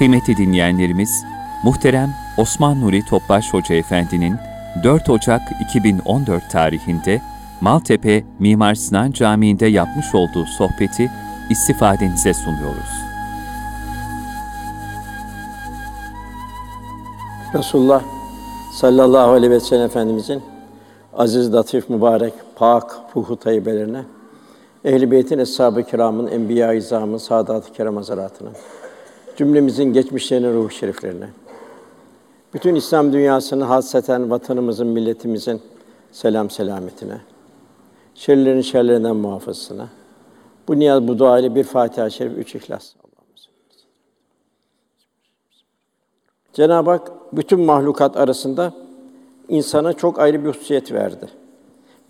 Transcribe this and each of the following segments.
Kıymetli dinleyenlerimiz, muhterem Osman Nuri Topbaş Hoca Efendi'nin 4 Ocak 2014 tarihinde Maltepe Mimar Sinan Camii'nde yapmış olduğu sohbeti istifadenize sunuyoruz. Resulullah sallallahu aleyhi ve sellem Efendimizin aziz, latif, mübarek, pak ruhu tayyibelerine, Ehl-i Beyt'in, Eshab-ı Kiram'ın, Enbiya-i İzam'ın, Sadat-ı Kiram Hazretlerine, cümlemizin geçmişlerine, ruh şeriflerine, bütün İslam dünyasının, hasreten vatanımızın, milletimizin selam selametine, şerlerin şerlerinden muhafazasına, bu niyaz, bu dua ile bir Fatiha-i Şerif, üç İhlas. Cenab-ı Hak bütün mahlukat arasında insana çok ayrı bir hususiyet verdi.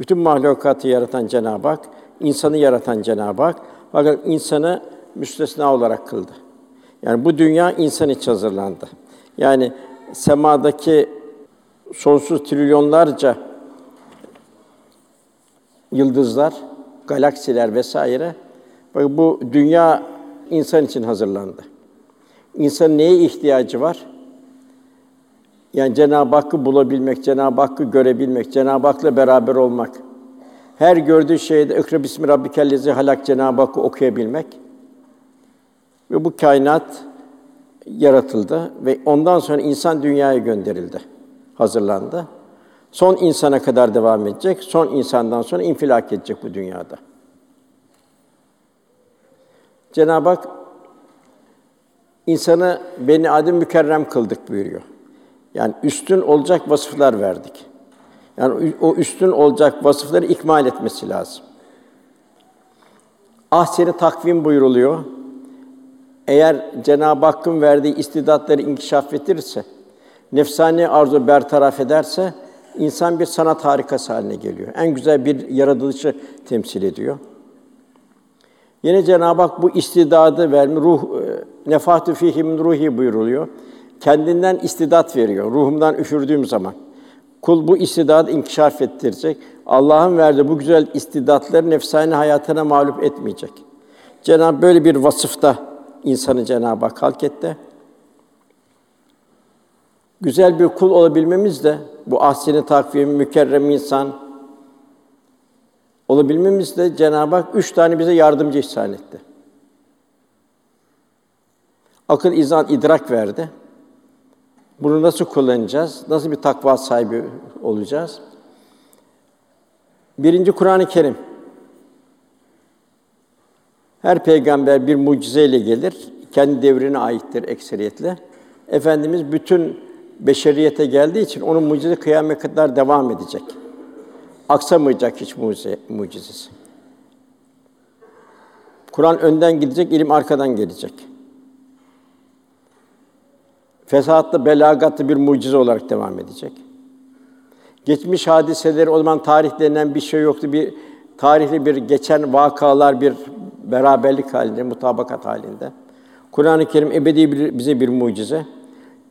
Bütün mahlukatı yaratan Cenab-ı Hak, insanı yaratan Cenab-ı Hak fakat insanı müstesna olarak kıldı. Yani bu dünya insan için hazırlandı. Yani semadaki sonsuz trilyonlarca yıldızlar, galaksiler vesaire bu dünya insan için hazırlandı. İnsanın neye ihtiyacı var? Yani Cenab-ı Hakk'ı bulabilmek, Cenab-ı Hakk'ı görebilmek, Cenab-ı Hak'la beraber olmak. Her gördüğü şeyde "İkra bismi rabbikellezi halak" Cenab-ı Hakk'ı okuyabilmek. Ve bu kainat yaratıldı ve ondan sonra insan dünyaya gönderildi, hazırlandı. Son insana kadar devam edecek. Son insandan sonra infilak edecek bu dünyada. Cenab-ı Hak insanı beni adem mükerrem kıldık buyuruyor. Yani üstün olacak vasıflar verdik. Yani o üstün olacak vasıfları ikmal etmesi lazım. Ahseni takvim buyuruluyor. Eğer Cenab-ı Hakk'ın verdiği istidatları inkişaf ettirirse, nefsani arzu bertaraf ederse insan bir sanat harikası haline geliyor. En güzel bir yaratılışı temsil ediyor. Yine Cenab-ı Hak bu istidadı verme, ruh e, nefatü fihim ruhi buyuruluyor. Kendinden istidat veriyor. Ruhumdan üfürdüğüm zaman. Kul bu istidadı inkişaf ettirecek. Allah'ın verdiği bu güzel istidatları nefsani hayatına mağlup etmeyecek. Cenab böyle bir vasıfta insanı Cenab-ı Hak halk etti. Güzel bir kul olabilmemiz de bu ahseni takvim, mükerrem insan olabilmemiz de Cenab-ı Hak üç tane bize yardımcı ihsan etti. Akıl, izan, idrak verdi. Bunu nasıl kullanacağız? Nasıl bir takva sahibi olacağız? Birinci Kur'an-ı Kerim. Her peygamber bir mucizeyle gelir. Kendi devrine aittir ekseriyetle. Efendimiz bütün beşeriyete geldiği için onun mucize kıyamet kadar devam edecek. Aksamayacak hiç mucize, mucizesi. Kur'an önden gidecek, ilim arkadan gelecek. Fesatlı, belagatlı bir mucize olarak devam edecek. Geçmiş hadiseleri o zaman tarih denilen bir şey yoktu. Bir tarihli bir geçen vakalar bir beraberlik halinde, mutabakat halinde. Kur'an-ı Kerim ebedi bir, bize bir mucize.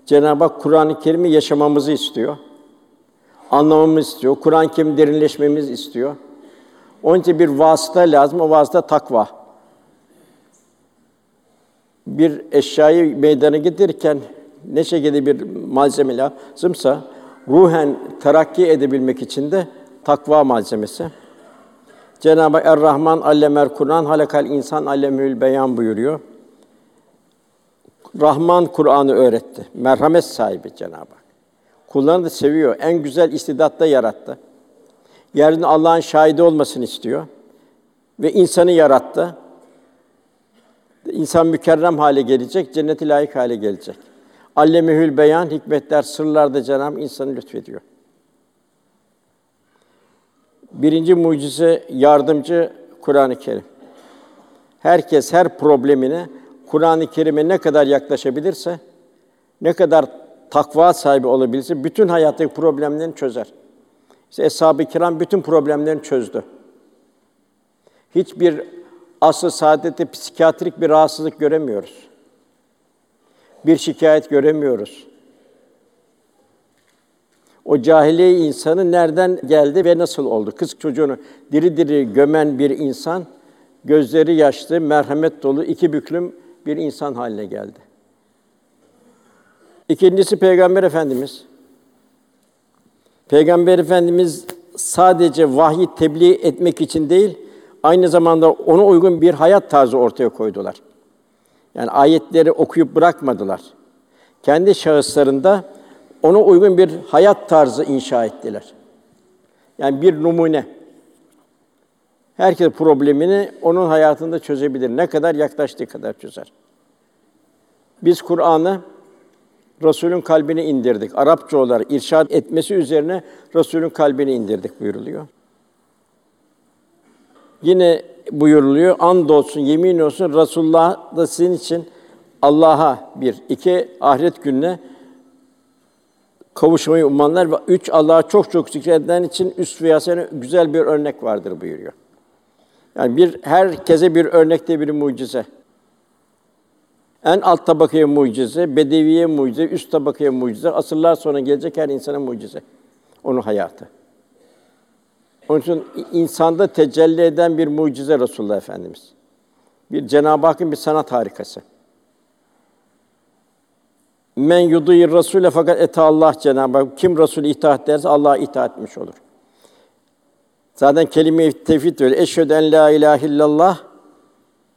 Cenab-ı Hak Kur'an-ı Kerim'i yaşamamızı istiyor. Anlamamızı istiyor. Kur'an-ı Kerim derinleşmemizi istiyor. Onun için bir vasıta lazım. O vasıta takva. Bir eşyayı meydana getirirken ne şekilde bir malzeme lazımsa ruhen terakki edebilmek için de takva malzemesi. Cenab-ı Er-Rahman allemer Kur'an halakal insan allemül beyan buyuruyor. Rahman Kur'an'ı öğretti. Merhamet sahibi Cenab-ı Hak. Kullarını da seviyor. En güzel istidatta yarattı. Yeryüzünde Allah'ın şahidi olmasını istiyor. Ve insanı yarattı. İnsan mükerrem hale gelecek, cenneti layık hale gelecek. Allemehül beyan, hikmetler, sırlarda Cenab-ı insanı lütfediyor. Birinci mucize yardımcı Kur'an-ı Kerim. Herkes her problemine Kur'an-ı Kerim'e ne kadar yaklaşabilirse, ne kadar takva sahibi olabilirse bütün hayattaki problemlerini çözer. İşte Eshab-ı Kiram bütün problemlerini çözdü. Hiçbir asıl saadette psikiyatrik bir rahatsızlık göremiyoruz. Bir şikayet göremiyoruz. O cahiliye insanı nereden geldi ve nasıl oldu? Kız çocuğunu diri diri gömen bir insan, gözleri yaşlı, merhamet dolu, iki büklüm bir insan haline geldi. İkincisi Peygamber Efendimiz. Peygamber Efendimiz sadece vahyi tebliğ etmek için değil, aynı zamanda ona uygun bir hayat tarzı ortaya koydular. Yani ayetleri okuyup bırakmadılar. Kendi şahıslarında ona uygun bir hayat tarzı inşa ettiler. Yani bir numune. Herkes problemini onun hayatında çözebilir. Ne kadar yaklaştığı kadar çözer. Biz Kur'an'ı Resulün kalbine indirdik. Arapça olarak irşad etmesi üzerine Resulün kalbine indirdik buyuruluyor. Yine buyuruluyor. And olsun, yemin olsun Resulullah da sizin için Allah'a bir, iki ahiret gününe kavuşmayı umanlar ve üç Allah'a çok çok zikreden için üst veya sene güzel bir örnek vardır buyuruyor. Yani bir herkese bir örnekte bir mucize. En alt tabakaya mucize, bedeviye mucize, üst tabakaya mucize, asırlar sonra gelecek her insana mucize. Onun hayatı. Onun için insanda tecelli eden bir mucize Resulullah Efendimiz. Bir Cenab-ı Hakk'ın bir sanat harikası. Men yuduyir Rasule fakat eta Allah Cenab-ı Hak. Kim Resul itaat ederse Allah'a itaat etmiş olur. Zaten kelime-i tevhid öyle. Eşhedü en la ilahe illallah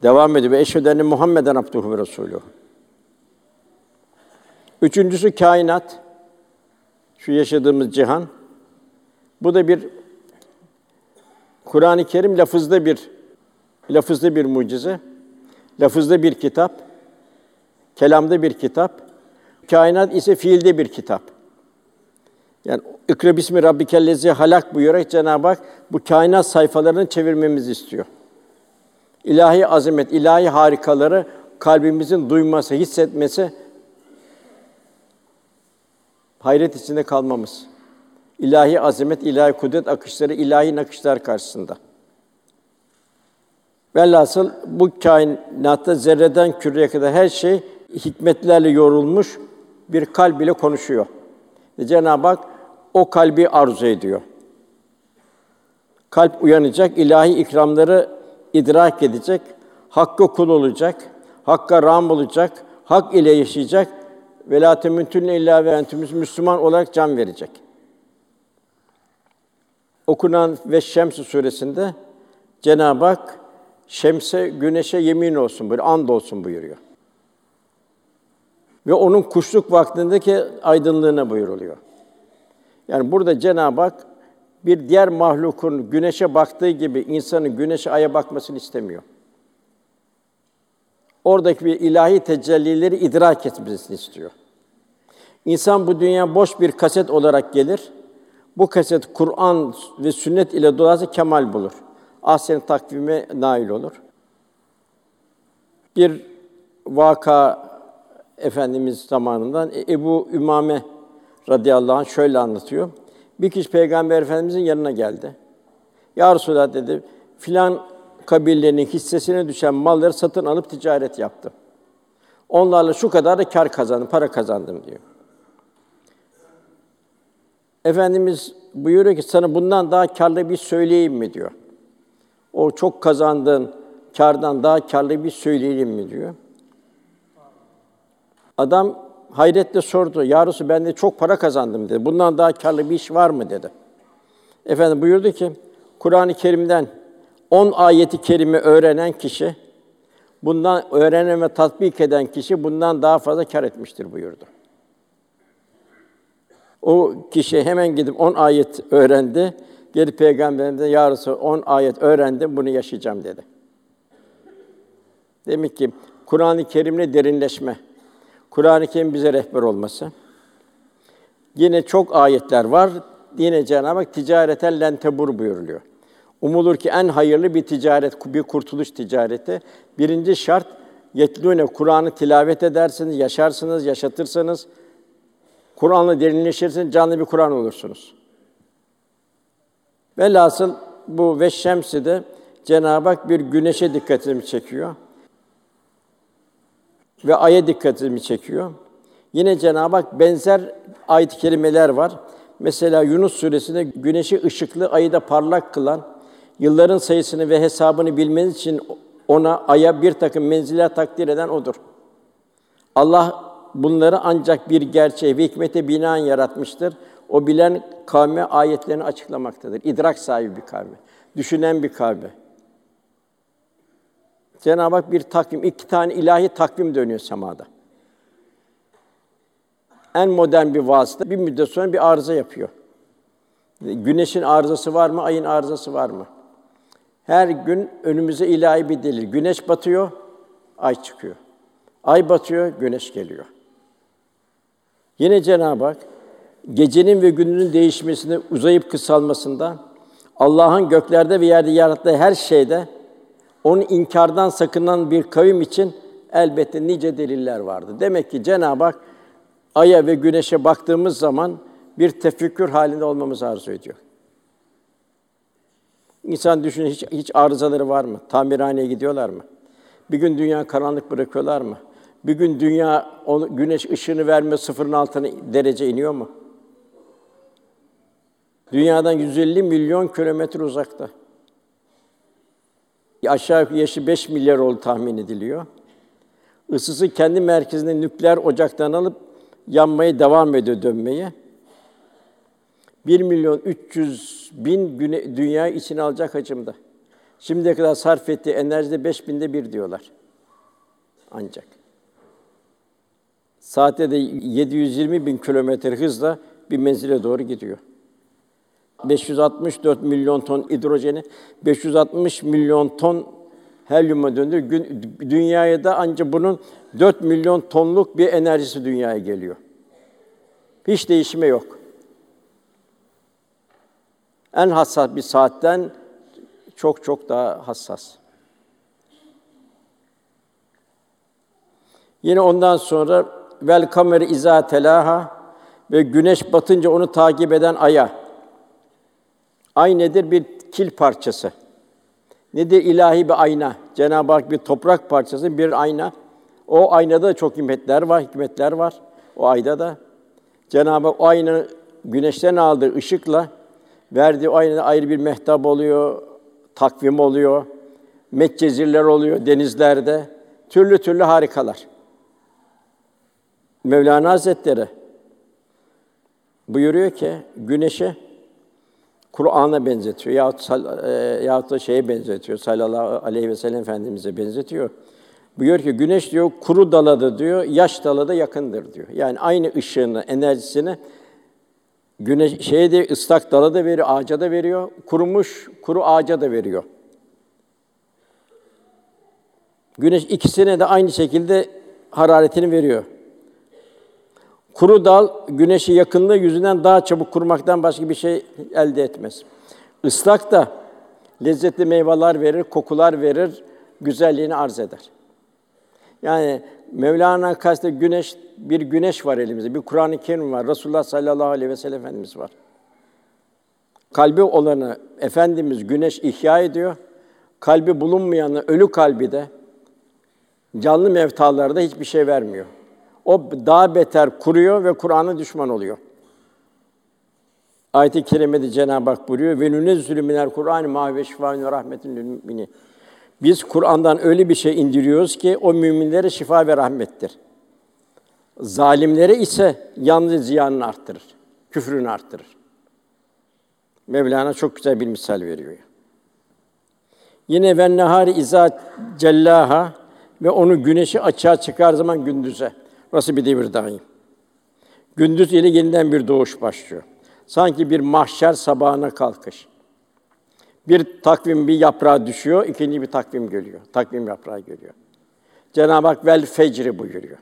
devam ediyor. Eşhedü enne Muhammeden abduhu ve resulühü. Üçüncüsü kainat. Şu yaşadığımız cihan. Bu da bir Kur'an-ı Kerim lafızda bir lafızda bir mucize. Lafızda bir kitap. Kelamda bir kitap. Kainat ise fiilde bir kitap. Yani İkra bismi rabbikellezi halak buyurarak Cenab-ı Hak bu kainat sayfalarını çevirmemizi istiyor. İlahi azamet, ilahi harikaları kalbimizin duyması, hissetmesi, hayret içinde kalmamız. İlahi azamet, ilahi kudret akışları, ilahi nakışlar karşısında. Velhasıl bu kainatta zerreden küreye kadar her şey hikmetlerle yorulmuş bir kalb ile konuşuyor. Ve Cenab-ı Hak o kalbi arzu ediyor. Kalp uyanacak, ilahi ikramları idrak edecek, hakkı kul olacak, hakka ram olacak, hak ile yaşayacak ve la temütünne illa ve entümüz Müslüman olarak can verecek. Okunan ve Şems suresinde Cenab-ı Hak şemse, güneşe yemin olsun, böyle and olsun buyuruyor. Ve onun kuşluk vaktindeki aydınlığına buyuruluyor. Yani burada Cenab-ı Hak bir diğer mahlukun güneşe baktığı gibi insanın güneşe aya bakmasını istemiyor. Oradaki bir ilahi tecellileri idrak etmesini istiyor. İnsan bu dünya boş bir kaset olarak gelir. Bu kaset Kur'an ve sünnet ile dolarsa kemal bulur. Ahsen takvime nail olur. Bir vaka Efendimiz zamanından Ebu Ümame radıyallahu anh şöyle anlatıyor. Bir kişi Peygamber Efendimizin yanına geldi. Ya Resulallah dedi, filan kabilenin hissesine düşen malları satın alıp ticaret yaptım. Onlarla şu kadar da kar kazandım, para kazandım diyor. Efendimiz buyuruyor ki sana bundan daha karlı bir söyleyeyim mi diyor. O çok kazandığın kardan daha karlı bir söyleyeyim mi diyor. Adam hayretle sordu. Ya Resul, ben de çok para kazandım dedi. Bundan daha karlı bir iş var mı dedi. Efendim buyurdu ki Kur'an-ı Kerim'den 10 ayeti kerime öğrenen kişi bundan öğrenen ve tatbik eden kişi bundan daha fazla kar etmiştir buyurdu. O kişi hemen gidip 10 ayet öğrendi. Gelip peygamberimize ya Resul 10 ayet öğrendim bunu yaşayacağım dedi. Demek ki Kur'an-ı Kerim'le derinleşme, Kur'an-ı Kerim bize rehber olması. Yine çok ayetler var. Yine Cenab-ı Hak ticareten lentebur buyuruluyor. Umulur ki en hayırlı bir ticaret, bir kurtuluş ticareti. Birinci şart yetlûne Kur'an'ı tilavet edersiniz, yaşarsınız, yaşatırsanız Kur'an'la derinleşirsiniz, canlı bir Kur'an olursunuz. Velhasıl bu ve şemsi de Cenab-ı Hak bir güneşe dikkatimi çekiyor ve aya dikkatimi çekiyor. Yine Cenab-ı Hak benzer ayet kelimeler var. Mesela Yunus suresinde güneşi ışıklı, ayı da parlak kılan, yılların sayısını ve hesabını bilmeniz için ona aya bir takım menziller takdir eden odur. Allah bunları ancak bir gerçeğe ve hikmete binaen yaratmıştır. O bilen kavme ayetlerini açıklamaktadır. İdrak sahibi bir kavme, düşünen bir kavme. Cenab-ı Hak bir takvim, iki tane ilahi takvim dönüyor semada. En modern bir vasıta bir müddet sonra bir arıza yapıyor. Güneşin arızası var mı? Ayın arızası var mı? Her gün önümüze ilahi bir delil. Güneş batıyor, ay çıkıyor. Ay batıyor, güneş geliyor. Yine Cenab-ı Hak gecenin ve günün değişmesinde, uzayıp kısalmasında, Allah'ın göklerde ve yerde yarattığı her şeyde onun inkardan sakınan bir kavim için elbette nice deliller vardı. Demek ki Cenab-ı Hak aya ve güneşe baktığımız zaman bir tefekkür halinde olmamızı arzu ediyor. İnsan düşünün hiç, hiç arızaları var mı? Tamirhaneye gidiyorlar mı? Bir gün dünya karanlık bırakıyorlar mı? Bir gün dünya onu, güneş ışığını verme sıfırın altına derece iniyor mu? Dünyadan 150 milyon kilometre uzakta. Aşağı yukarı yaşı 5 milyar oldu tahmin ediliyor. Isısı kendi merkezinde nükleer ocaktan alıp yanmaya devam ediyor dönmeye. 1 milyon 300 bin güne, dünya içine alacak hacimde. Şimdiye kadar sarf ettiği enerjide beş binde bir diyorlar. Ancak. Saatte de 720 bin kilometre hızla bir menzile doğru gidiyor. 564 milyon ton hidrojeni, 560 milyon ton helyuma döndü. Dünyaya da ancak bunun 4 milyon tonluk bir enerjisi dünyaya geliyor. Hiç değişime yok. En hassas bir saatten çok çok daha hassas. Yine ondan sonra vel kameri izâ telaha ve güneş batınca onu takip eden aya. Ay nedir? Bir kil parçası. Nedir? ilahi bir ayna. Cenab-ı Hak bir toprak parçası, bir ayna. O aynada da çok hikmetler var, hikmetler var. O ayda da. Cenab-ı Hak o ayna güneşten aldığı ışıkla verdiği o aynada ayrı bir mehtap oluyor, takvim oluyor, meccezirler oluyor denizlerde. Türlü türlü harikalar. Mevlana Hazretleri buyuruyor ki güneşe Kur'an'a benzetiyor yahut, e, yahut da şeye benzetiyor. Sallallahu aleyhi ve sellem Efendimiz'e benzetiyor. Buyuruyor ki güneş diyor kuru dalada diyor, yaş dalada yakındır diyor. Yani aynı ışığını, enerjisini güneş şeye de ıslak dala da veriyor, ağaca da veriyor, kurumuş kuru ağaca da veriyor. Güneş ikisine de aynı şekilde hararetini veriyor. Kuru dal güneşi yakınlığı yüzünden daha çabuk kurumaktan başka bir şey elde etmez. Islak da lezzetli meyveler verir, kokular verir, güzelliğini arz eder. Yani Mevlana kastı güneş bir güneş var elimizde. Bir Kur'an-ı Kerim var. Resulullah sallallahu aleyhi ve sellem Efendimiz var. Kalbi olanı Efendimiz güneş ihya ediyor. Kalbi bulunmayanı ölü kalbi de canlı mevtalarda hiçbir şey vermiyor. O daha beter kuruyor ve Kur'an'a düşman oluyor. Ayet-i kerimede Cenab-ı Hak buyuruyor ve nünezzülü minel Kur'an ma ve şifaun rahmetin lil. Biz Kur'an'dan öyle bir şey indiriyoruz ki o müminlere şifa ve rahmettir. Zalimlere ise yalnız ziyanını arttırır, küfrünü arttırır. Mevlana çok güzel bir misal veriyor. Yine ve nehari izâ cellaha ve onu güneşi açığa çıkar zaman gündüze. Burası bir devir daim. Gündüz ile yeniden bir doğuş başlıyor. Sanki bir mahşer sabahına kalkış. Bir takvim bir yaprağa düşüyor, ikinci bir takvim geliyor. Takvim yaprağı geliyor. Cenab-ı Hak vel fecri buyuruyor.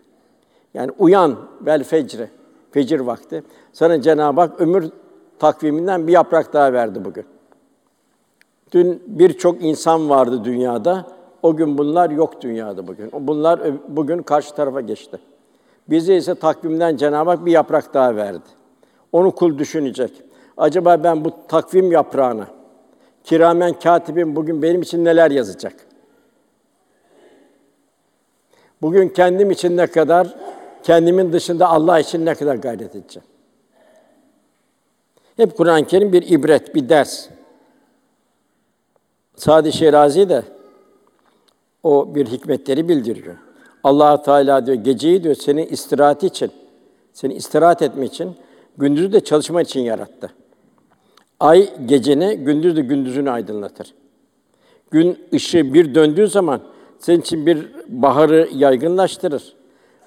Yani uyan vel fecri. Fecir vakti. Sana Cenab-ı Hak ömür takviminden bir yaprak daha verdi bugün. Dün birçok insan vardı dünyada. O gün bunlar yok dünyada bugün. Bunlar bugün karşı tarafa geçti. Bize ise takvimden Cenab-ı Hak bir yaprak daha verdi. Onu kul düşünecek. Acaba ben bu takvim yaprağına kiramen katibim bugün benim için neler yazacak? Bugün kendim için ne kadar, kendimin dışında Allah için ne kadar gayret edeceğim? Hep Kur'an-ı Kerim bir ibret, bir ders. Sadi Şirazi de o bir hikmetleri bildiriyor. Allah Teala diyor geceyi diyor senin istirahati için, seni istirahat etme için, gündüzü de çalışma için yarattı. Ay geceni, gündüz de gündüzünü aydınlatır. Gün ışığı bir döndüğü zaman senin için bir baharı yaygınlaştırır.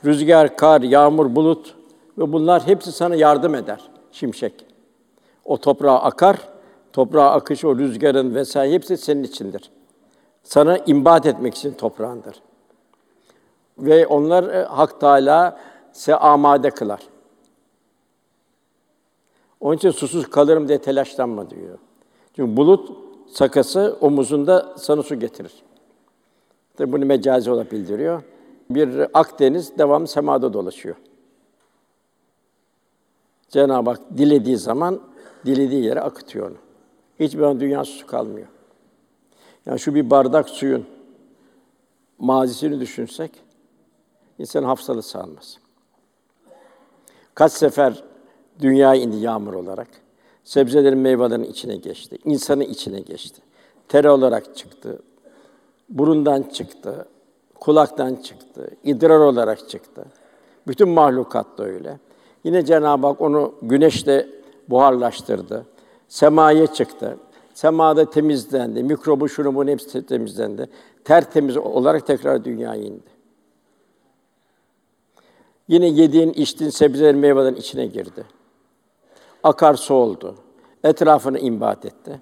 Rüzgar, kar, yağmur, bulut ve bunlar hepsi sana yardım eder. Şimşek. O toprağa akar, toprağa akış o rüzgarın vesaire hepsi senin içindir. Sana imbat etmek için toprağındır. Ve onlar e, Hak Teâlâ se amade kılar. Onun için susuz kalırım diye telaşlanma diyor. Çünkü bulut sakası omuzunda sana su getirir. Tabi bunu mecazi olarak bildiriyor. Bir Akdeniz devam semada dolaşıyor. Cenab-ı Hak dilediği zaman dilediği yere akıtıyor onu. Hiçbir an dünya su kalmıyor. Yani şu bir bardak suyun mazisini düşünsek insan hafsalı sağlamaz. Kaç sefer dünya indi yağmur olarak. Sebzelerin, meyvelerin içine geçti. insanın içine geçti. Ter olarak çıktı. Burundan çıktı. Kulaktan çıktı. idrar olarak çıktı. Bütün mahlukat da öyle. Yine Cenab-ı Hak onu güneşle buharlaştırdı. Semaya çıktı. Semada temizlendi. Mikrobu şunu bunu hepsi temizlendi. Tertemiz olarak tekrar dünyaya indi. Yine yediğin, içtiğin sebzelerin, meyvelerin içine girdi. Akarsu oldu. Etrafını imbat etti.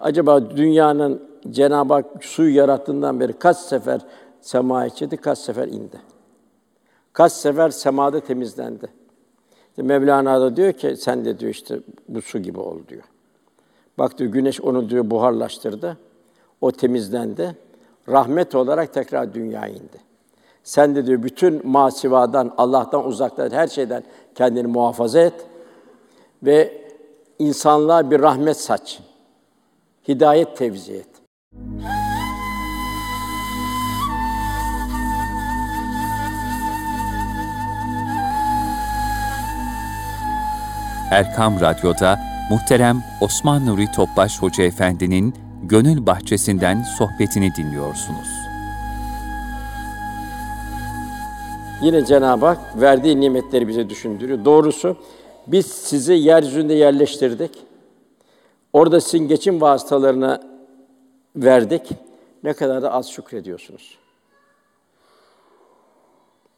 Acaba dünyanın Cenab-ı Hak suyu yarattığından beri kaç sefer semaya çıktı, kaç sefer indi? Kaç sefer semada temizlendi? İşte Mevlana da diyor ki, sen de diyor işte bu su gibi ol diyor. Bak diyor, güneş onu diyor buharlaştırdı. O temizlendi. Rahmet olarak tekrar dünyaya indi. Sen de diyor bütün masivadan, Allah'tan uzakta her şeyden kendini muhafaza et ve insanlığa bir rahmet saç. Hidayet tevzi et. Erkam Radyo'da muhterem Osman Nuri Topbaş Hoca Efendi'nin Gönül Bahçesinden sohbetini dinliyorsunuz. Yine Cenab-ı Hak verdiği nimetleri bize düşündürüyor. Doğrusu biz sizi yeryüzünde yerleştirdik. Orada sizin geçim vasıtalarını verdik. Ne kadar da az şükrediyorsunuz.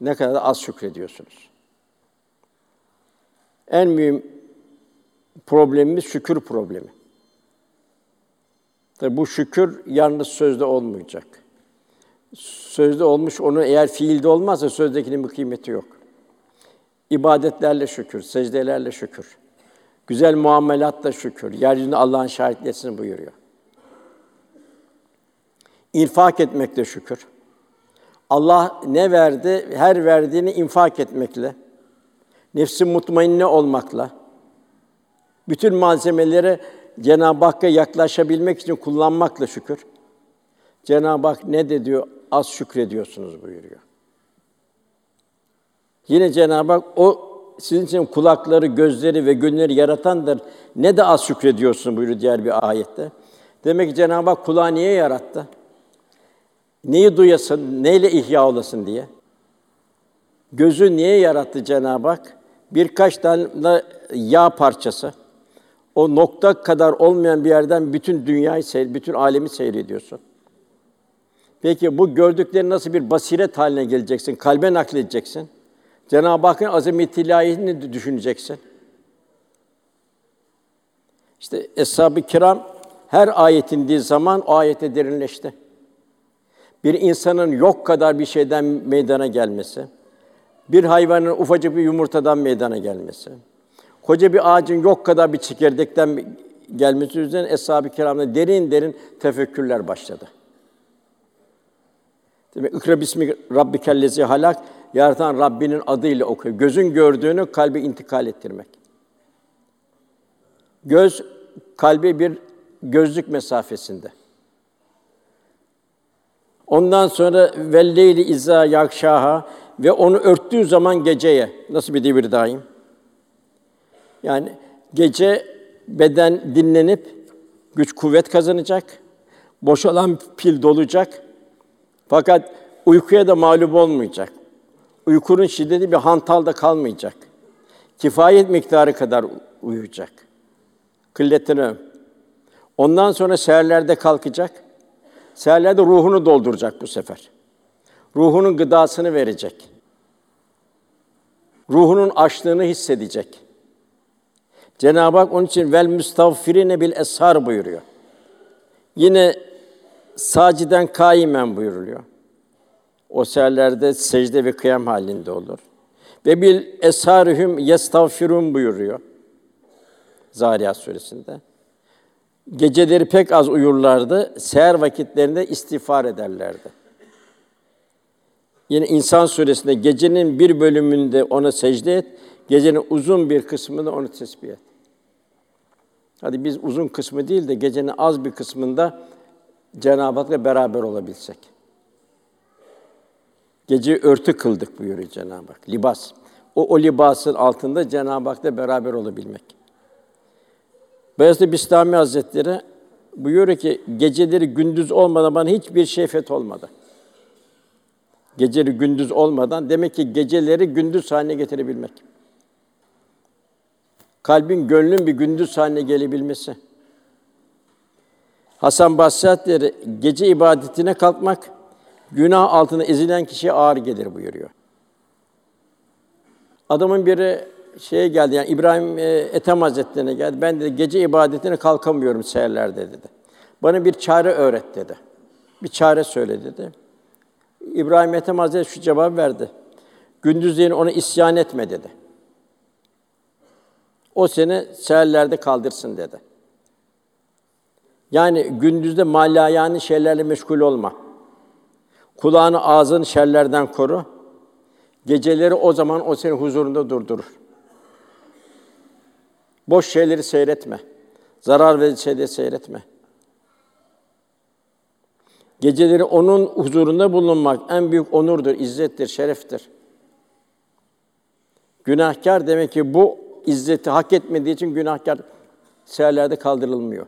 Ne kadar da az şükrediyorsunuz. En mühim problemimiz şükür problemi. Tabi bu şükür yalnız sözde olmayacak. Sözde olmuş, onu eğer fiilde olmazsa sözdekinin bir kıymeti yok. İbadetlerle şükür, secdelerle şükür. Güzel muamelatla şükür. Yeryüzünde Allah'ın şahitlesin buyuruyor. İnfak etmekle şükür. Allah ne verdi? Her verdiğini infak etmekle, nefsi mutmainne olmakla, bütün malzemeleri Cenab-ı Hakk'a yaklaşabilmek için kullanmakla şükür. Cenab-ı Hak ne de diyor? Az şükrediyorsunuz buyuruyor. Yine Cenab-ı Hak o sizin için kulakları, gözleri ve gönülleri yaratandır. Ne de az şükrediyorsun buyuruyor diğer bir ayette. Demek ki Cenab-ı Hak kulağı niye yarattı? Neyi duyasın, neyle ihya olasın diye. Gözü niye yarattı Cenab-ı Hak? Birkaç tane yağ parçası. O nokta kadar olmayan bir yerden bütün dünyayı bütün alemi seyrediyorsun. Peki bu gördüklerin nasıl bir basiret haline geleceksin? Kalbe nakledeceksin. Cenab-ı Hakk'ın azamet ilahiyetini düşüneceksin. İşte Eshab-ı Kiram her ayet indiği zaman o ayete derinleşti. Bir insanın yok kadar bir şeyden meydana gelmesi, bir hayvanın ufacık bir yumurtadan meydana gelmesi, koca bir ağacın yok kadar bir çekirdekten gelmesi üzerine Eshab-ı Kiram'da derin derin tefekkürler başladı. Demek ikra bismi rabbikellezi halak yaratan Rabbinin adıyla okuyor. Gözün gördüğünü kalbe intikal ettirmek. Göz kalbe bir gözlük mesafesinde. Ondan sonra velleyli izâ yakşaha ve onu örttüğü zaman geceye nasıl bir devir daim? Yani gece beden dinlenip güç kuvvet kazanacak. Boşalan pil dolacak. Fakat Uykuya da mağlup olmayacak. Uykunun şiddeti bir hantalda kalmayacak. Kifayet miktarı kadar uyuyacak. Kılletini. Ondan sonra seherlerde kalkacak. Seherlerde ruhunu dolduracak bu sefer. Ruhunun gıdasını verecek. Ruhunun açlığını hissedecek. Cenab-ı Hak onun için vel müstağfirine bil eshar buyuruyor. Yine saciden kaimen buyuruluyor. O seherlerde secde ve kıyam halinde olur. Ve bil esharihum yestağfirun buyuruyor. Zariyat suresinde. Geceleri pek az uyurlardı, seher vakitlerinde istiğfar ederlerdi. Yine İnsan suresinde gecenin bir bölümünde ona secde et, gecenin uzun bir kısmında onu tesbih et. Hadi biz uzun kısmı değil de gecenin az bir kısmında Cenab-ı Hak'la beraber olabilsek. Gece örtü kıldık buyuruyor Cenab-ı Hak. Libas. O, o libasın altında Cenab-ı Hak'la beraber olabilmek. Beyazıt Bistami Hazretleri buyuruyor ki geceleri gündüz olmadan bana hiçbir şey feth olmadı. Geceleri gündüz olmadan demek ki geceleri gündüz haline getirebilmek. Kalbin, gönlün bir gündüz haline gelebilmesi. Hasan Basri gece ibadetine kalkmak günah altında ezilen kişiye ağır gelir buyuruyor. Adamın biri şeye geldi yani İbrahim e, Ethem Hazretlerine geldi. Ben de gece ibadetine kalkamıyorum seherlerde dedi. Bana bir çare öğret dedi. Bir çare söyle dedi. İbrahim Ethem Hazretleri şu cevap verdi. Gündüzleyin ona isyan etme dedi. O seni seherlerde kaldırsın dedi. Yani gündüzde malayani şeylerle meşgul olma. Kulağını, ağzını şerlerden koru. Geceleri o zaman o senin huzurunda durdurur. Boş şeyleri seyretme. Zarar verici şeyleri seyretme. Geceleri onun huzurunda bulunmak en büyük onurdur, izzettir, şereftir. Günahkar demek ki bu izzeti hak etmediği için günahkar seherlerde kaldırılmıyor.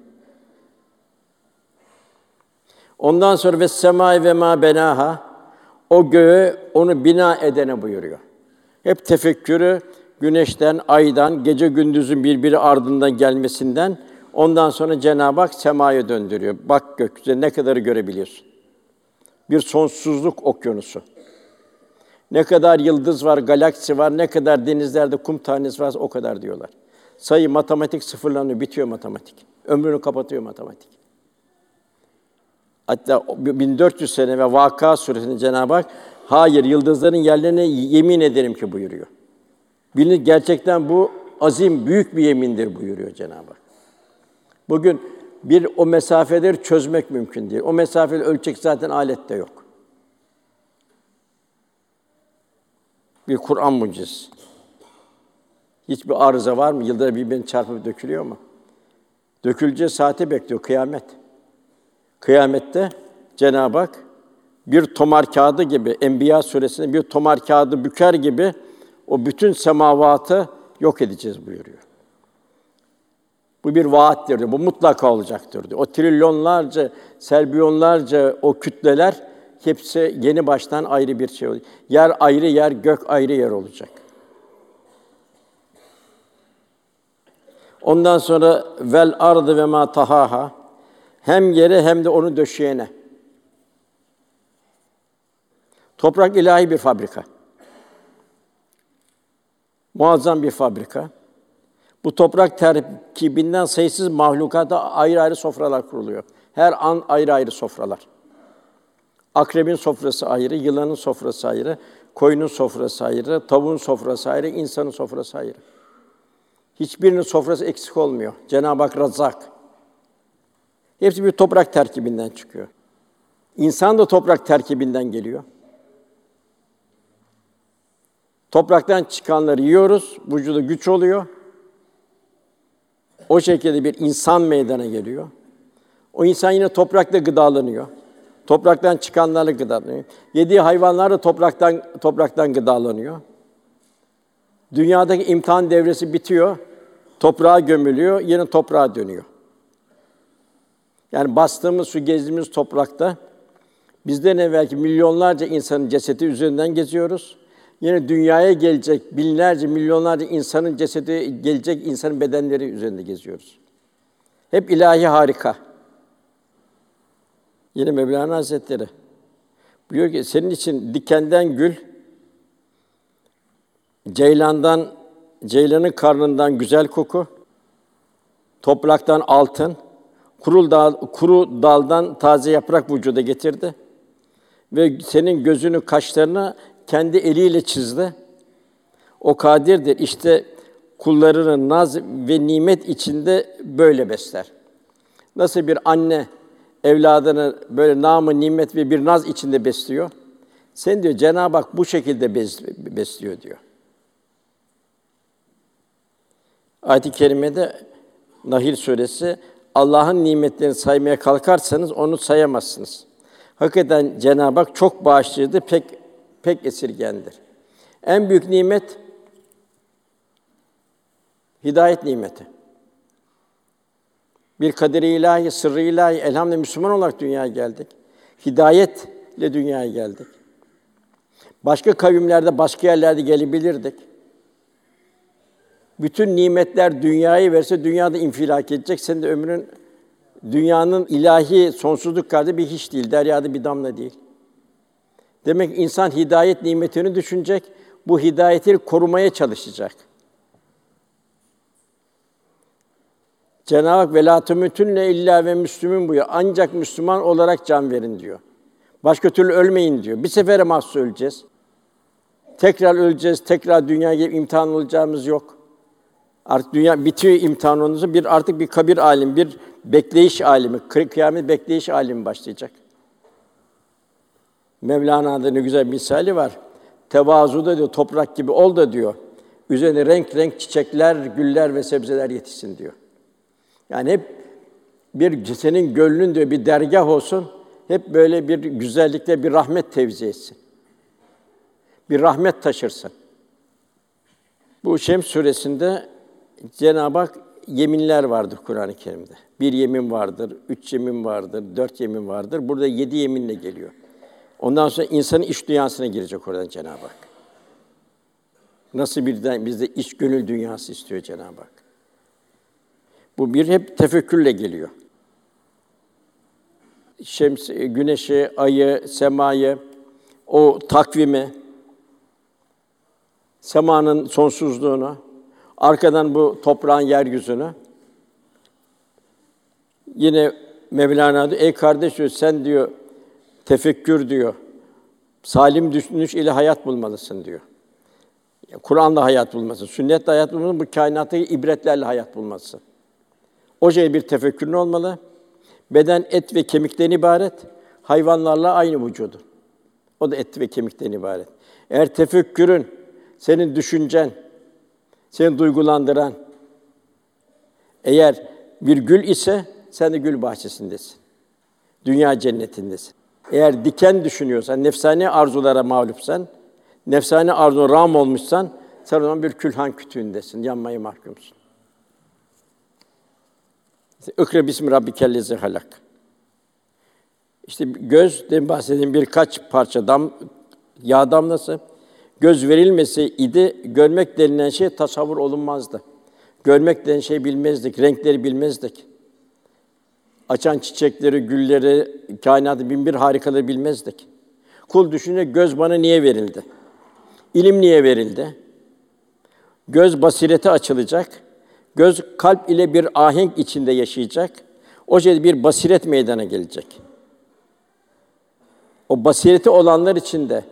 Ondan sonra ve semai ve ma benaha o göğü onu bina edene buyuruyor. Hep tefekkürü güneşten, aydan, gece gündüzün birbiri ardından gelmesinden ondan sonra Cenab-ı Hak semaya döndürüyor. Bak gökyüzüne ne kadarı görebiliyorsun. Bir sonsuzluk okyanusu. Ne kadar yıldız var, galaksi var, ne kadar denizlerde kum tanesi var o kadar diyorlar. Sayı matematik sıfırlanıyor, bitiyor matematik. Ömrünü kapatıyor matematik. Hatta 1400 sene ve Vaka suresinde Cenab-ı Hak hayır yıldızların yerlerine yemin ederim ki buyuruyor. Bilinir gerçekten bu azim büyük bir yemindir buyuruyor Cenab-ı Hak. Bugün bir o mesafeleri çözmek mümkün değil. O mesafeyi ölçek zaten alette yok. Bir Kur'an mucizesi. Hiçbir arıza var mı? Yılda birbirini çarpıp dökülüyor mu? Döküleceği saati bekliyor kıyamet. Kıyamette Cenab-ı Hak bir tomar kağıdı gibi Enbiya suresinde bir tomar kağıdı büker gibi o bütün semavatı yok edeceğiz buyuruyor. Bu bir vaattir diyor. Bu mutlaka olacaktır diyor. O trilyonlarca, selbiyonlarca o kütleler hepsi yeni baştan ayrı bir şey olacak. Yer ayrı yer, gök ayrı yer olacak. Ondan sonra vel ardı ve ma tahaha hem yere hem de onu döşeyene. Toprak ilahi bir fabrika. Muazzam bir fabrika. Bu toprak terkibinden sayısız mahlukata ayrı ayrı sofralar kuruluyor. Her an ayrı ayrı sofralar. Akrebin sofrası ayrı, yılanın sofrası ayrı, koyunun sofrası ayrı, tavuğun sofrası ayrı, insanın sofrası ayrı. Hiçbirinin sofrası eksik olmuyor. Cenab-ı Hak Razzak. Hepsi bir toprak terkibinden çıkıyor. İnsan da toprak terkibinden geliyor. Topraktan çıkanları yiyoruz, vücuda güç oluyor. O şekilde bir insan meydana geliyor. O insan yine toprakta gıdalanıyor. Topraktan çıkanlarla gıdalanıyor. Yediği hayvanlar da topraktan topraktan gıdalanıyor. Dünyadaki imtihan devresi bitiyor. Toprağa gömülüyor, yine toprağa dönüyor. Yani bastığımız su, gezdiğimiz toprakta Bizden evvelki milyonlarca insanın cesedi üzerinden geziyoruz. Yine dünyaya gelecek binlerce, milyonlarca insanın cesedi, gelecek insanın bedenleri üzerinde geziyoruz. Hep ilahi harika. Yine Mevlana Hazretleri buyuruyor ki senin için dikenden gül, ceylandan, ceylanın karnından güzel koku, topraktan altın, kuru dal, kuru daldan taze yaprak vücuda getirdi ve senin gözünü, kaşlarını kendi eliyle çizdi. O kadirdir. İşte kullarını naz ve nimet içinde böyle besler. Nasıl bir anne evladını böyle namı nimet ve bir naz içinde besliyor. Sen diyor Cenab-ı Hak bu şekilde besliyor diyor. Ayet-i kerimede Nahil suresi Allah'ın nimetlerini saymaya kalkarsanız onu sayamazsınız. Hakikaten Cenab-ı Hak çok bağışlayıcı, pek pek esirgendir. En büyük nimet hidayet nimeti. Bir kaderi ilahi, sırrı ilahi, elhamdülillah Müslüman olarak dünyaya geldik. Hidayetle dünyaya geldik. Başka kavimlerde, başka yerlerde gelebilirdik. Bütün nimetler dünyayı verse dünyada infilak edecek. Senin de ömrün dünyanın ilahi sonsuzluk kadar bir hiç değil, deryada bir damla değil. Demek insan hidayet nimetini düşünecek, bu hidayeti korumaya çalışacak. Cenab-ı Hak velatümütünle illa ve Müslümün buyuruyor. Ancak Müslüman olarak can verin diyor. Başka türlü ölmeyin diyor. Bir sefere mahsus öleceğiz. Tekrar öleceğiz, tekrar dünya gibi imtihan olacağımız yok. Artık dünya bitiyor imtihanınızı. Bir artık bir kabir alim, bir bekleyiş alimi, kıyamet bekleyiş alimi başlayacak. Mevlana'da ne güzel bir misali var. Tevazuda diyor, toprak gibi ol da diyor. Üzerine renk renk çiçekler, güller ve sebzeler yetişsin diyor. Yani hep bir senin gönlün diyor bir dergah olsun. Hep böyle bir güzellikle bir rahmet tevzi etsin. Bir rahmet taşırsın. Bu Şems suresinde Cenab-ı Hak yeminler vardır Kur'an-ı Kerim'de. Bir yemin vardır, üç yemin vardır, dört yemin vardır. Burada yedi yeminle geliyor. Ondan sonra insanın iç dünyasına girecek oradan Cenab-ı Hak. Nasıl birden bizde iç gönül dünyası istiyor Cenab-ı Hak. Bu bir hep tefekkürle geliyor. Şems, güneşi, ayı, semayı, o takvimi, semanın sonsuzluğunu, arkadan bu toprağın yeryüzünü. Yine Mevlana diyor, ey kardeş diyor, sen diyor tefekkür diyor. Salim düşünüş ile hayat bulmalısın diyor. Kur'an'la hayat bulması, sünnetle hayat bulması, bu kainattaki ibretlerle hayat bulması. O şey bir tefekkürün olmalı. Beden et ve kemikten ibaret, hayvanlarla aynı vücudu. O da et ve kemikten ibaret. Eğer tefekkürün, senin düşüncen, seni duygulandıran, eğer bir gül ise sen de gül bahçesindesin. Dünya cennetindesin. Eğer diken düşünüyorsan, nefsani arzulara mağlupsan, nefsani arzu ram olmuşsan, sen o zaman bir külhan kütüğündesin, yanmayı mahkumsun. İkre bismi rabbikellezi halak. İşte göz, demin bahsettiğim birkaç parça dam, yağ damlası. Göz verilmesi idi, görmek denilen şey tasavvur olunmazdı. Görmek denilen şey bilmezdik, renkleri bilmezdik açan çiçekleri, gülleri, kainatı bin bir harikaları bilmezdik. Kul düşünce göz bana niye verildi? İlim niye verildi? Göz basirete açılacak. Göz kalp ile bir ahenk içinde yaşayacak. O şey bir basiret meydana gelecek. O basireti olanlar içinde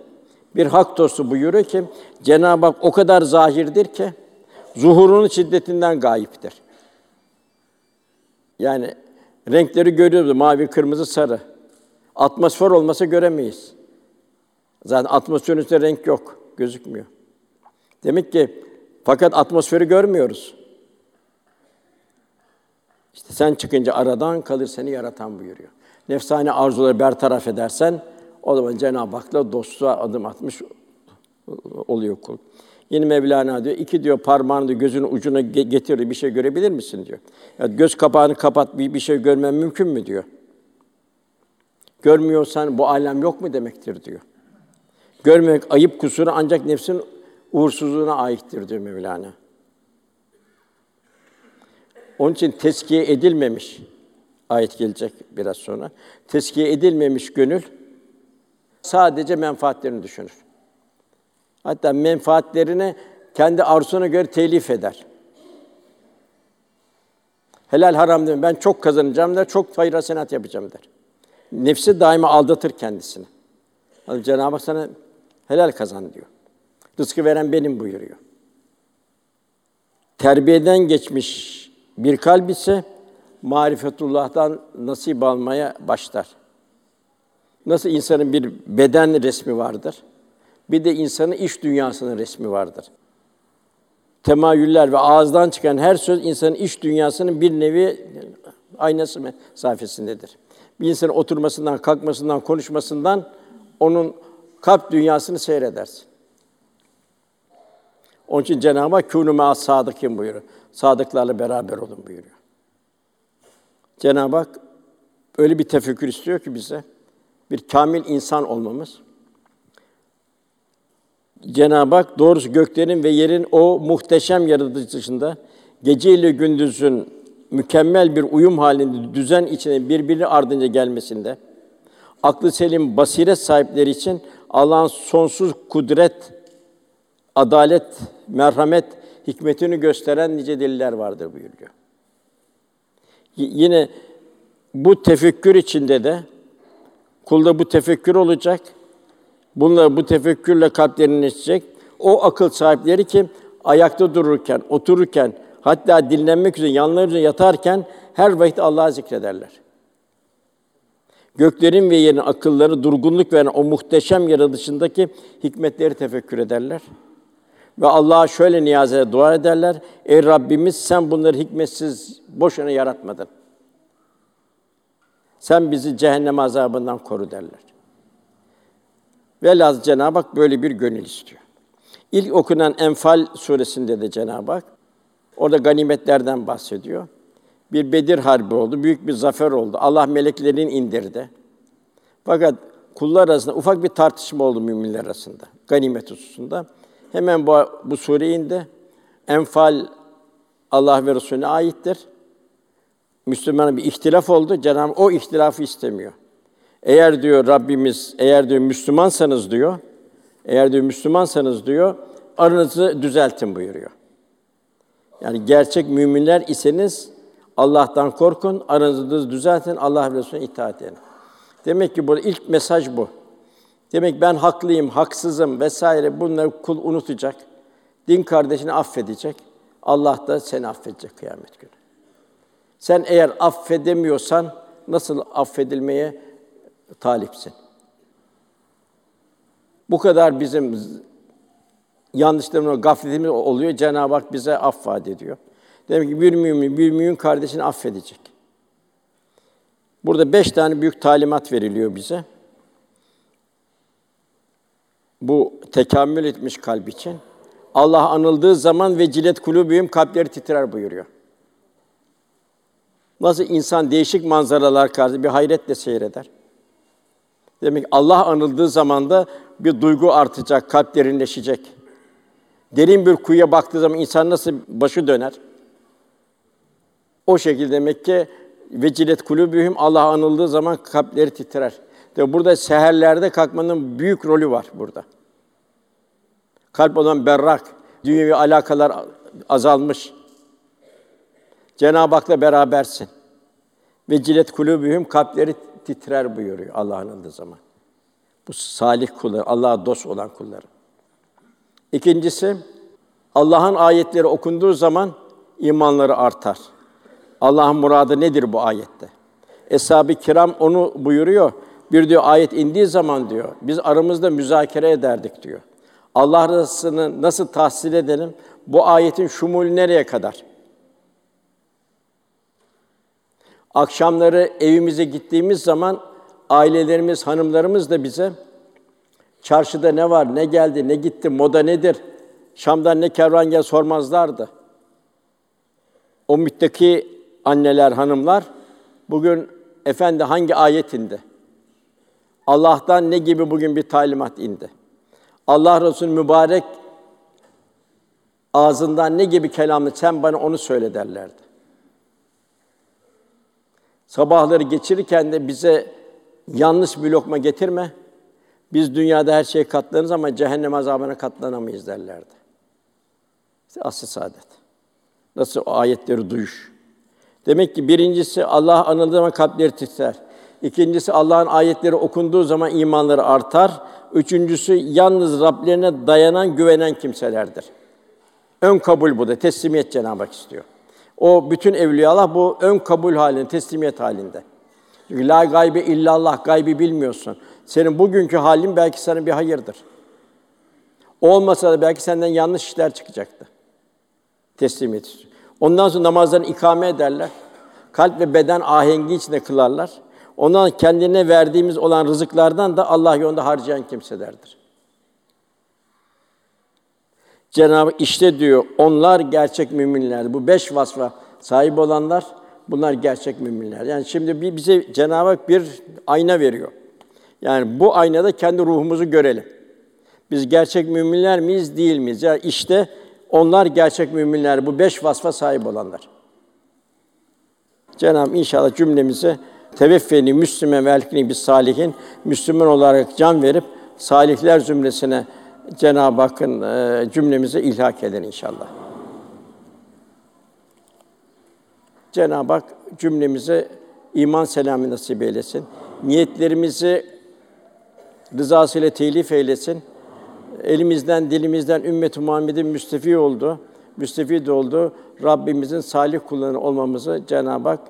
bir hak dostu buyuruyor ki Cenab-ı Hak o kadar zahirdir ki zuhurunun şiddetinden gayiptir. Yani Renkleri görüyoruz, mavi, kırmızı, sarı. Atmosfer olmasa göremeyiz. Zaten atmosferin üstünde renk yok, gözükmüyor. Demek ki fakat atmosferi görmüyoruz. İşte sen çıkınca aradan kalır seni yaratan buyuruyor. Nefsani arzuları bertaraf edersen o zaman Cenab-ı Hak'la dostluğa adım atmış oluyor kul. Yine Mevlana diyor, iki diyor parmağını diyor, gözünün ucuna getir, bir şey görebilir misin diyor. Yani göz kapağını kapat, bir, bir şey görmen mümkün mü diyor. Görmüyorsan bu alem yok mu demektir diyor. Görmemek ayıp kusuru ancak nefsin uğursuzluğuna aittir diyor Mevlana. Onun için teskiye edilmemiş ayet gelecek biraz sonra. Teskiye edilmemiş gönül sadece menfaatlerini düşünür. Hatta menfaatlerini kendi arzusuna göre telif eder. Helal haram değil Ben çok kazanacağım der, çok hayır hasenat yapacağım der. Nefsi daima aldatır kendisini. Cenab-ı Hak sana helal kazan diyor. Rızkı veren benim buyuruyor. Terbiyeden geçmiş bir kalp ise marifetullah'tan nasip almaya başlar. Nasıl insanın bir beden resmi vardır, bir de insanın iş dünyasının resmi vardır. Temayüller ve ağızdan çıkan her söz insanın iş dünyasının bir nevi aynası mesafesindedir. Bir insanın oturmasından, kalkmasından, konuşmasından onun kalp dünyasını seyredersin. Onun için Cenab-ı Hak kûnû mâ sadıkîn buyuruyor. Sadıklarla beraber olun buyuruyor. Cenab-ı Hak öyle bir tefekkür istiyor ki bize bir kamil insan olmamız. Cenab-ı Hak doğrusu göklerin ve yerin o muhteşem yaratıcısında gece ile gündüzün mükemmel bir uyum halinde düzen içinde birbiri ardınca gelmesinde aklı selim basiret sahipleri için Allah'ın sonsuz kudret, adalet, merhamet, hikmetini gösteren nice deliller vardır buyuruyor. Y- yine bu tefekkür içinde de kulda bu tefekkür olacak. Bunlar bu tefekkürle kalplerini içecek. O akıl sahipleri ki ayakta dururken, otururken, hatta dinlenmek üzere yanlarında yatarken her vakit Allah'ı zikrederler. Göklerin ve yerin akılları durgunluk veren o muhteşem yaratışındaki hikmetleri tefekkür ederler. Ve Allah'a şöyle niyaz eder, dua ederler. Ey Rabbimiz sen bunları hikmetsiz boşuna yaratmadın. Sen bizi cehennem azabından koru derler. Velhâsıl Cenab-ı Hak böyle bir gönül istiyor. İlk okunan Enfal suresinde de Cenab-ı Hak orada ganimetlerden bahsediyor. Bir Bedir harbi oldu, büyük bir zafer oldu. Allah meleklerini indirdi. Fakat kullar arasında ufak bir tartışma oldu müminler arasında ganimet hususunda. Hemen bu, bu sure indi. Enfal Allah ve Resulüne aittir. Müslümanın bir ihtilaf oldu. Cenab-ı o ihtilafı istemiyor. Eğer diyor Rabbimiz, eğer diyor Müslümansanız diyor, eğer diyor Müslümansanız diyor, aranızı düzeltin buyuruyor. Yani gerçek müminler iseniz Allah'tan korkun, aranızı düzeltin, Allah Resulüne itaat edin. Demek ki burada ilk mesaj bu. Demek ben haklıyım, haksızım vesaire bunları kul unutacak. Din kardeşini affedecek. Allah da seni affedecek kıyamet günü. Sen eğer affedemiyorsan nasıl affedilmeye talipsin? Bu kadar bizim yanlışlarımız, gafletimiz oluyor. Cenab-ı Hak bize aff ediyor. Demek ki bir mümin, bir mümin kardeşini affedecek. Burada beş tane büyük talimat veriliyor bize bu tekamül etmiş kalp için. Allah anıldığı zaman ve cilet kulübüyüm kalpleri titrer buyuruyor. Nasıl insan değişik manzaralar karşısında bir hayretle seyreder. Demek Allah anıldığı zaman da bir duygu artacak, kalp derinleşecek. Derin bir kuyuya baktığı zaman insan nasıl başı döner? O şekilde demek ki ve cilet kulübühüm Allah anıldığı zaman kalpleri titrer. De burada seherlerde kalkmanın büyük rolü var burada. Kalp olan berrak, dünyevi alakalar azalmış. Cenab-ı Hak'la berabersin. Ve cilet kulübühüm kalpleri titrer buyuruyor Allah'ın anıldığı zaman. Bu salih kullar, Allah'a dost olan kulları. İkincisi, Allah'ın ayetleri okunduğu zaman imanları artar. Allah'ın muradı nedir bu ayette? Eshab-ı kiram onu buyuruyor. Bir diyor ayet indiği zaman diyor, biz aramızda müzakere ederdik diyor. Allah rızasını nasıl tahsil edelim? Bu ayetin şumulü nereye kadar? Akşamları evimize gittiğimiz zaman ailelerimiz, hanımlarımız da bize çarşıda ne var, ne geldi, ne gitti, moda nedir? Şam'dan ne kervan gel sormazlardı. O müttaki anneler, hanımlar bugün efendi hangi ayetinde? Allah'tan ne gibi bugün bir talimat indi? Allah Resulü mübarek ağzından ne gibi kelamı sen bana onu söyle derlerdi. Sabahları geçirirken de bize yanlış bir lokma getirme. Biz dünyada her şeye katlanırız ama cehennem azabına katlanamayız derlerdi. İşte asıl saadet. Nasıl o ayetleri duyuş. Demek ki birincisi Allah anıldığı zaman kalpleri titrer. İkincisi Allah'ın ayetleri okunduğu zaman imanları artar. Üçüncüsü yalnız Rablerine dayanan, güvenen kimselerdir. Ön kabul bu da, teslimiyet Cenab-ı Hak istiyor. O bütün evliyalar bu ön kabul halinde, teslimiyet halinde. Çünkü la gaybe illallah, gaybi bilmiyorsun. Senin bugünkü halin belki sana bir hayırdır. Olmasa da belki senden yanlış işler çıkacaktı. Teslimiyet. Ondan sonra namazlarını ikame ederler. Kalp ve beden ahengi içinde kılarlar. Ondan kendine verdiğimiz olan rızıklardan da Allah yolunda harcayan kimselerdir. Cenab-ı işte diyor, onlar gerçek müminler. Bu beş vasfa sahip olanlar, bunlar gerçek müminler. Yani şimdi bir bize Cenab-ı Hak bir ayna veriyor. Yani bu aynada kendi ruhumuzu görelim. Biz gerçek müminler miyiz, değil miyiz? Yani işte onlar gerçek müminler, bu beş vasfa sahip olanlar. Cenab-ı inşallah cümlemizi teveffeni Müslüme ve elkini bir salihin Müslüman olarak can verip salihler zümresine Cenab-ı Hakk'ın e, cümlemize ilhak eder inşallah. Cenab-ı Hak cümlemize iman selamı nasip eylesin. Niyetlerimizi rızasıyla telif eylesin. Elimizden, dilimizden ümmet-i Muhammed'in müstefi oldu, müstefid oldu. Rabbimizin salih kulları olmamızı Cenab-ı Hak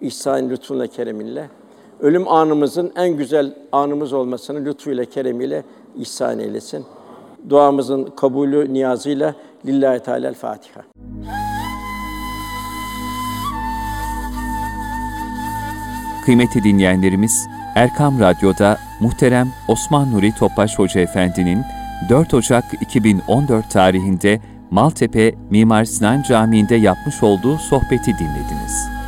ihsan lütfunla keremiyle ölüm anımızın en güzel anımız olmasını lütfuyla keremiyle ihsan eylesin. Duamızın kabulü niyazıyla lillahi teala Fatiha. Kıymetli dinleyenlerimiz, Erkam Radyo'da muhterem Osman Nuri Topbaş Hoca Efendi'nin 4 Ocak 2014 tarihinde Maltepe Mimar Sinan Camii'nde yapmış olduğu sohbeti dinlediniz.